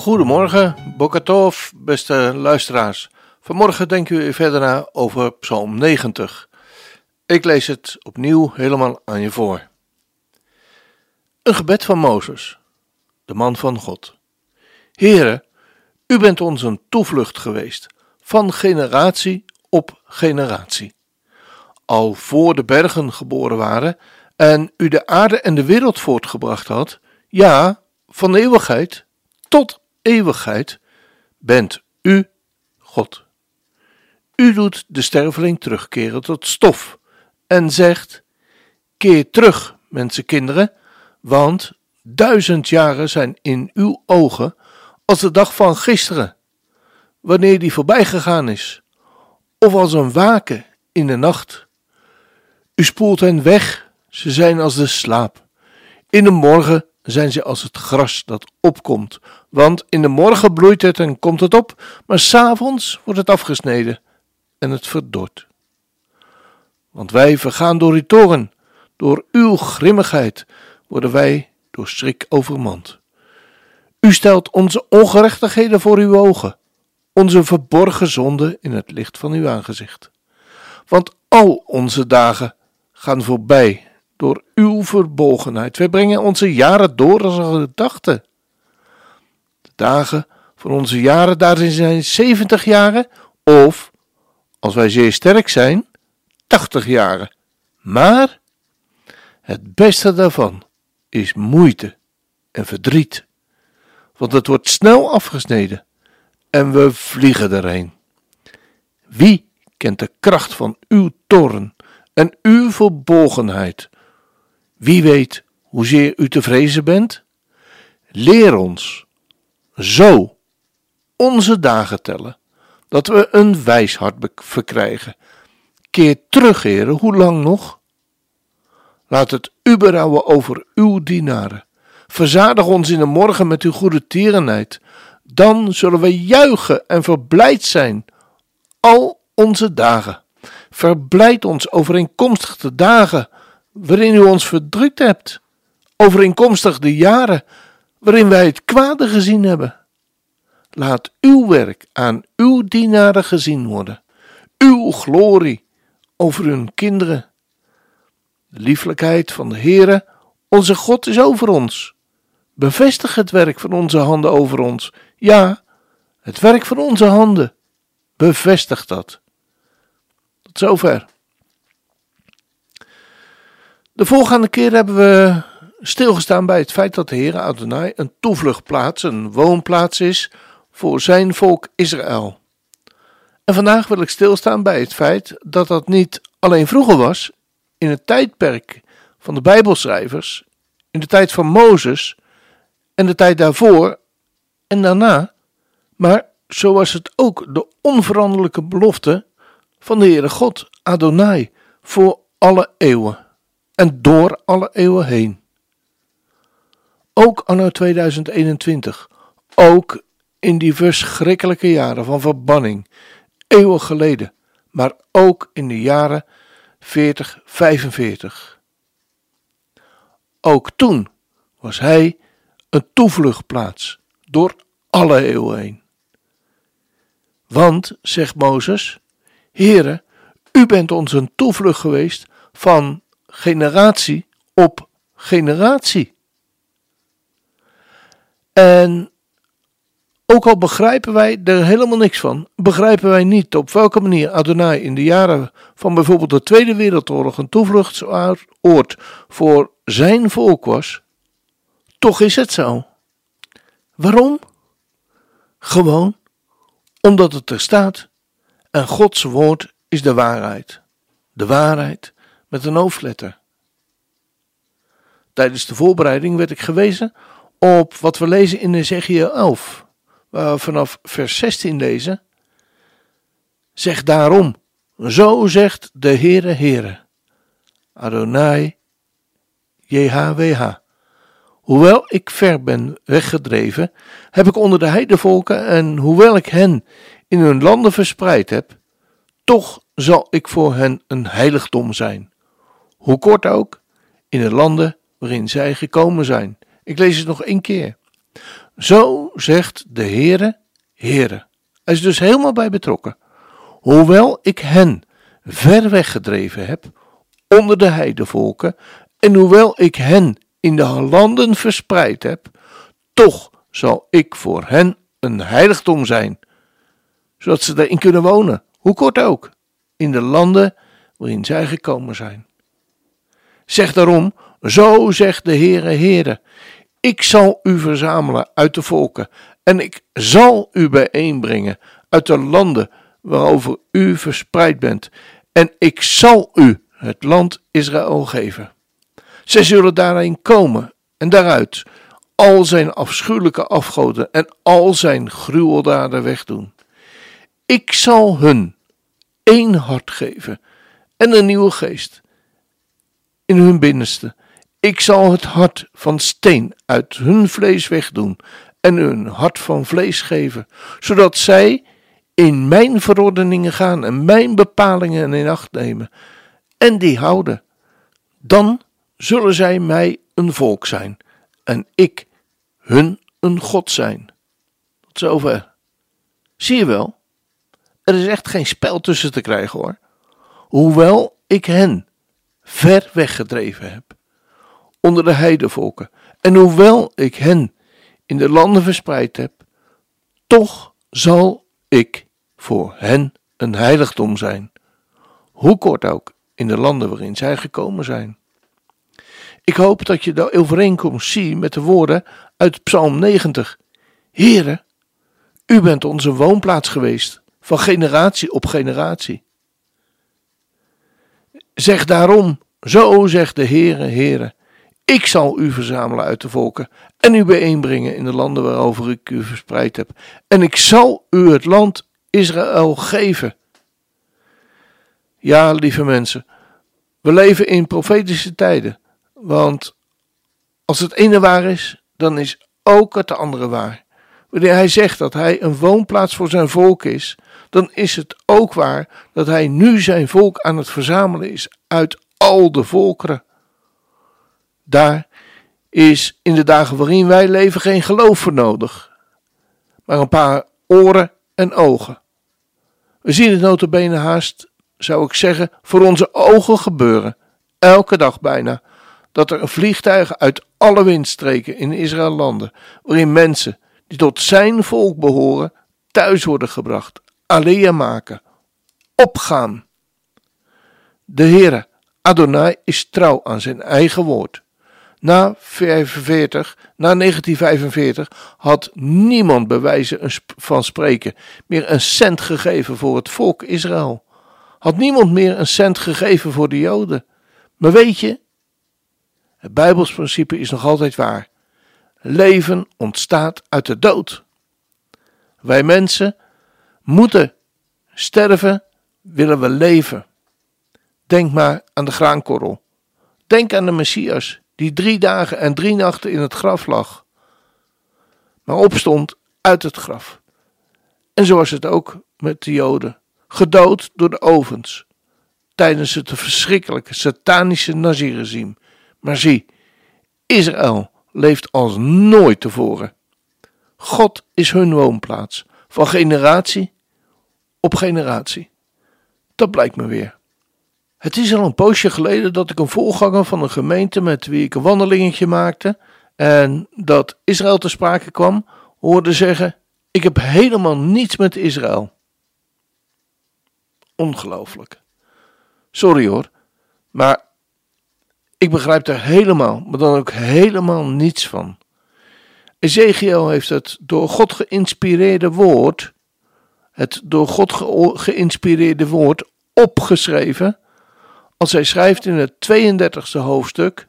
Goedemorgen, Bokatov, beste luisteraars. Vanmorgen denken we verder na over Psalm 90. Ik lees het opnieuw helemaal aan je voor. Een gebed van Mozes, de man van God. Heere, u bent ons een toevlucht geweest, van generatie op generatie. Al voor de bergen geboren waren en u de aarde en de wereld voortgebracht had, ja, van eeuwigheid tot eeuwigheid, bent u God. U doet de sterveling terugkeren tot stof en zegt: Keer terug, mensenkinderen, want duizend jaren zijn in uw ogen als de dag van gisteren, wanneer die voorbij gegaan is, of als een waken in de nacht. U spoelt hen weg, ze zijn als de slaap. In de morgen zijn ze als het gras dat opkomt, want in de morgen bloeit het en komt het op, maar s'avonds wordt het afgesneden en het verdort. Want wij vergaan door uw toren, door uw grimmigheid worden wij door schrik overmand. U stelt onze ongerechtigheden voor uw ogen, onze verborgen zonden in het licht van uw aangezicht. Want al onze dagen gaan voorbij door uw verbogenheid. Wij brengen onze jaren door als een gedachte. Dagen van onze jaren, daarin zijn zeventig jaren, of, als wij zeer sterk zijn, tachtig jaren. Maar het beste daarvan is moeite en verdriet want het wordt snel afgesneden en we vliegen erheen. Wie kent de kracht van uw toren en uw verbolgenheid? Wie weet hoezeer u te vrezen bent? Leer ons zo onze dagen tellen, dat we een wijs hart verkrijgen. Keer terug, heren, hoe lang nog? Laat het u berouwen over uw dienaren Verzadig ons in de morgen met uw goede tierenheid. Dan zullen we juichen en verblijd zijn al onze dagen. Verblijd ons overeenkomstig de dagen waarin u ons verdrukt hebt, overeenkomstig de jaren waarin wij het kwade gezien hebben. Laat uw werk aan uw dienaren gezien worden, uw glorie over hun kinderen. De lieflijkheid van de Heere, onze God, is over ons. Bevestig het werk van onze handen over ons. Ja, het werk van onze handen. Bevestig dat. Tot zover. De volgende keer hebben we stilgestaan bij het feit dat de Heer Adonai een toevluchtplaats, een woonplaats is voor zijn volk Israël. En vandaag wil ik stilstaan bij het feit dat dat niet alleen vroeger was, in het tijdperk van de Bijbelschrijvers, in de tijd van Mozes, en de tijd daarvoor en daarna, maar zo was het ook de onveranderlijke belofte van de Heere God, Adonai, voor alle eeuwen en door alle eeuwen heen. Ook anno 2021, ook in die verschrikkelijke jaren van verbanning, eeuwen geleden, maar ook in de jaren 40, 45. Ook toen was hij een toevluchtplaats door alle eeuwen heen. Want, zegt Mozes, Heere, u bent ons een toevlucht geweest van generatie op generatie. En ook al begrijpen wij er helemaal niks van, begrijpen wij niet op welke manier Adonai in de jaren van bijvoorbeeld de Tweede Wereldoorlog een toevluchtsoord voor zijn volk was, toch is het zo. Waarom? Gewoon omdat het er staat. En Gods woord is de waarheid. De waarheid met een hoofdletter. Tijdens de voorbereiding werd ik gewezen op wat we lezen in Ezekiel 11, waar we vanaf vers 16 lezen. Zeg daarom, zo zegt de Heere Heere, Adonai JHWH. Hoewel ik ver ben weggedreven, heb ik onder de heidevolken en hoewel ik hen in hun landen verspreid heb, toch zal ik voor hen een heiligdom zijn. Hoe kort ook, in de landen waarin zij gekomen zijn. Ik lees het nog één keer. Zo zegt de Heere, Heere. Hij is dus helemaal bij betrokken. Hoewel ik hen ver weggedreven heb, onder de heidevolken, en hoewel ik hen in de landen verspreid heb, toch zal ik voor hen een heiligdom zijn, zodat ze daarin kunnen wonen, hoe kort ook, in de landen waarin zij gekomen zijn. Zeg daarom, zo zegt de Heere Heere, ik zal u verzamelen uit de volken en ik zal u bijeenbrengen uit de landen waarover u verspreid bent en ik zal u het land Israël geven. Zij zullen daarin komen en daaruit al zijn afschuwelijke afgoden en al zijn gruweldaden wegdoen. Ik zal hun één hart geven en een nieuwe geest in hun binnenste. Ik zal het hart van steen uit hun vlees wegdoen en hun hart van vlees geven, zodat zij in mijn verordeningen gaan en mijn bepalingen in acht nemen en die houden. Dan zullen zij mij een volk zijn en ik hun een God zijn. Tot zover. Zie je wel, er is echt geen spel tussen te krijgen hoor. Hoewel ik hen ver weggedreven heb, onder de heidevolken, en hoewel ik hen in de landen verspreid heb, toch zal ik voor hen een heiligdom zijn, hoe kort ook in de landen waarin zij gekomen zijn. Ik hoop dat je de overeenkomst ziet met de woorden uit Psalm 90. Heere, u bent onze woonplaats geweest, van generatie op generatie. Zeg daarom, zo zegt de Heere, Heere, ik zal u verzamelen uit de volken en u bijeenbrengen in de landen waarover ik u verspreid heb. En ik zal u het land Israël geven. Ja, lieve mensen, we leven in profetische tijden. Want als het ene waar is, dan is ook het andere waar. Wanneer hij zegt dat hij een woonplaats voor zijn volk is, dan is het ook waar dat hij nu zijn volk aan het verzamelen is uit al de volkeren. Daar is in de dagen waarin wij leven geen geloof voor nodig, maar een paar oren en ogen. We zien het notabene haast, zou ik zeggen, voor onze ogen gebeuren, elke dag bijna, dat er vliegtuigen uit alle windstreken in Israël landen, waarin mensen die tot zijn volk behoren, thuis worden gebracht, alleen maken, opgaan. De Heere, Adonai, is trouw aan zijn eigen woord. Na 45, na 1945 had niemand bewijzen van spreken meer een cent gegeven voor het volk Israël. Had niemand meer een cent gegeven voor de Joden. Maar weet je, het Bijbels principe is nog altijd waar. Leven ontstaat uit de dood. Wij mensen moeten sterven, willen we leven. Denk maar aan de graankorrel. Denk aan de Messias, die drie dagen en drie nachten in het graf lag, maar opstond uit het graf. En zo was het ook met de Joden, gedood door de ovens, tijdens het verschrikkelijke satanische nazi-regime. Maar zie, Israël leeft als nooit tevoren. God is hun woonplaats, van generatie op generatie. Dat blijkt me weer. Het is al een poosje geleden dat ik een voorganger van een gemeente met wie ik een wandelingetje maakte en dat Israël te sprake kwam, hoorde zeggen: Ik heb helemaal niets met Israël. Ongelooflijk. Sorry hoor, maar ik begrijp er helemaal, maar dan ook helemaal niets van. Ezekiel heeft het door God geïnspireerde woord, het door God geïnspireerde woord opgeschreven, als hij schrijft in het 32e hoofdstuk: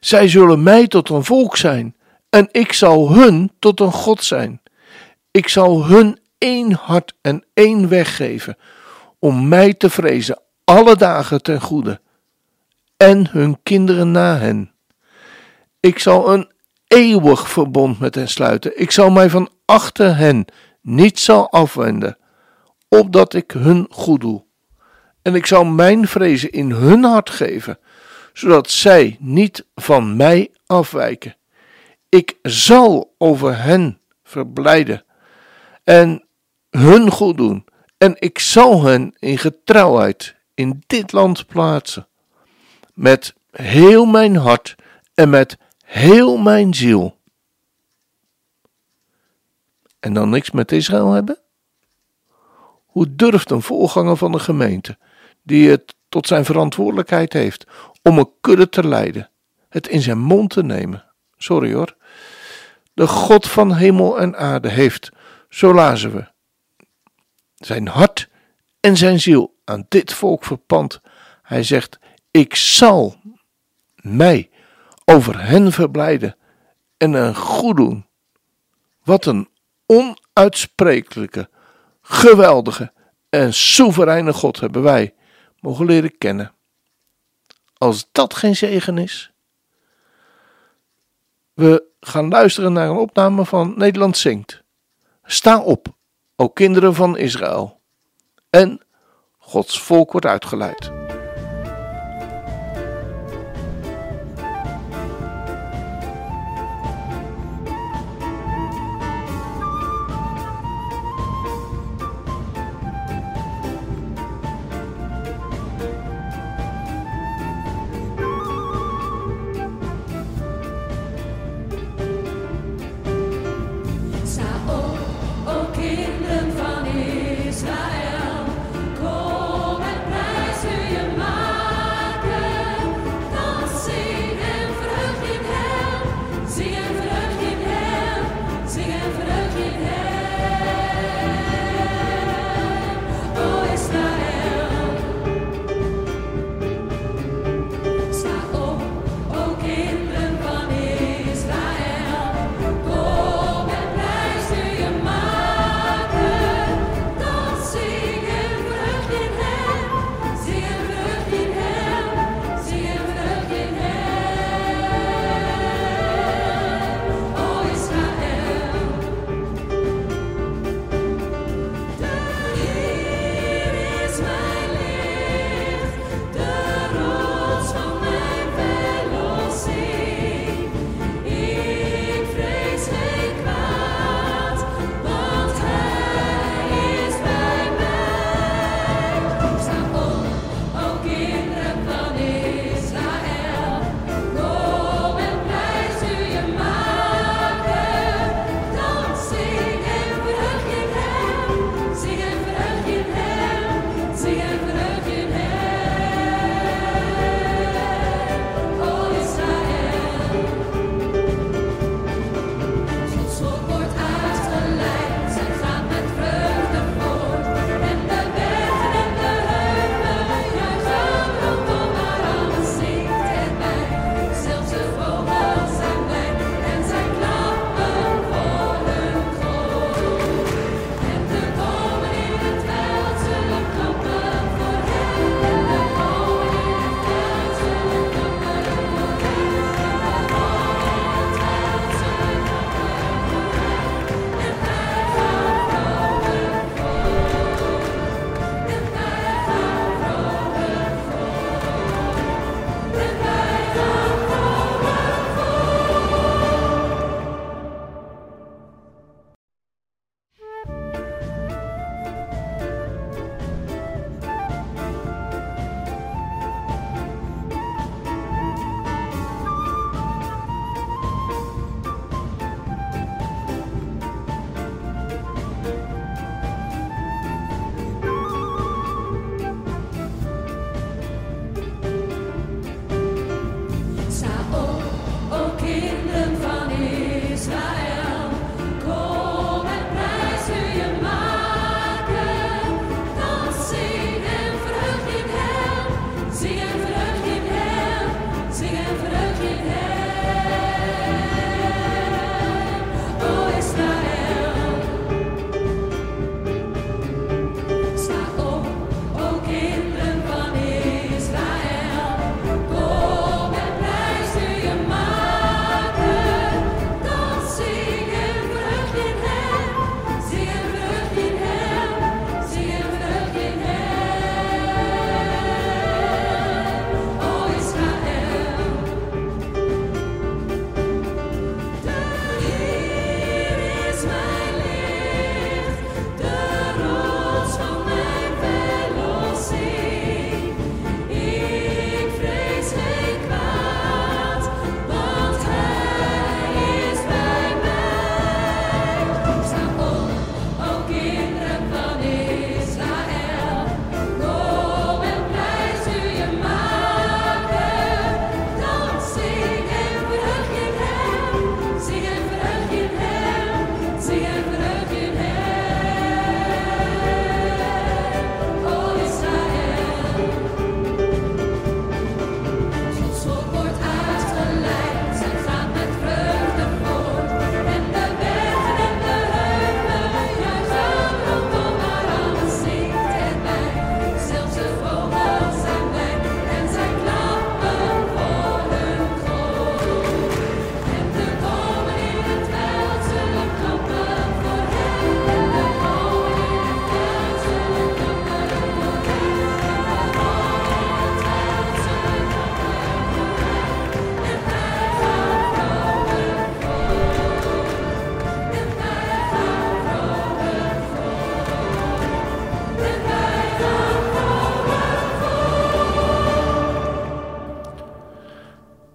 Zij zullen mij tot een volk zijn, en ik zal hun tot een God zijn. Ik zal hun één hart en één weg geven, om mij te vrezen alle dagen ten goede, en hun kinderen na hen. Ik zal een eeuwig verbond met hen sluiten. Ik zal mij van achter hen niet zal afwenden, opdat ik hun goed doe. En ik zal mijn vrezen in hun hart geven, zodat zij niet van mij afwijken. Ik zal over hen verblijden en hun goed doen. En ik zal hen in getrouwheid in dit land plaatsen. Met heel mijn hart en met heel mijn ziel. En dan niks met Israël hebben? Hoe durft een voorganger van de gemeente, die het tot zijn verantwoordelijkheid heeft om een kudde te leiden, het in zijn mond te nemen? Sorry hoor. De God van hemel en aarde heeft, zo lazen we, zijn hart en zijn ziel aan dit volk verpand. Hij zegt: Ik zal mij over hen verblijden en een goed doen. Wat een onuitsprekelijke, geweldige en soevereine God hebben wij mogen leren kennen. Als dat geen zegen is. We gaan luisteren naar een opname van Nederland zingt. Sta op, o kinderen van Israël. En Gods volk wordt uitgeleid.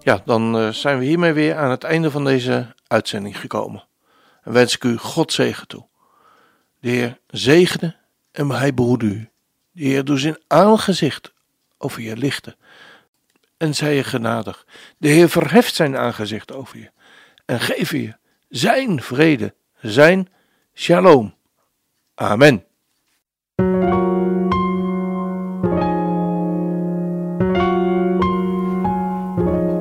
Ja, dan eh, zijn we hiermee weer aan het einde van deze uitzending gekomen. En wens ik u God zegen toe. De Heer zegene en hij behoede u. De Heer doet zijn aangezicht over je lichten en zij je genadig. De Heer verheft zijn aangezicht over je en geef je zijn vrede, zijn shalom. Amen.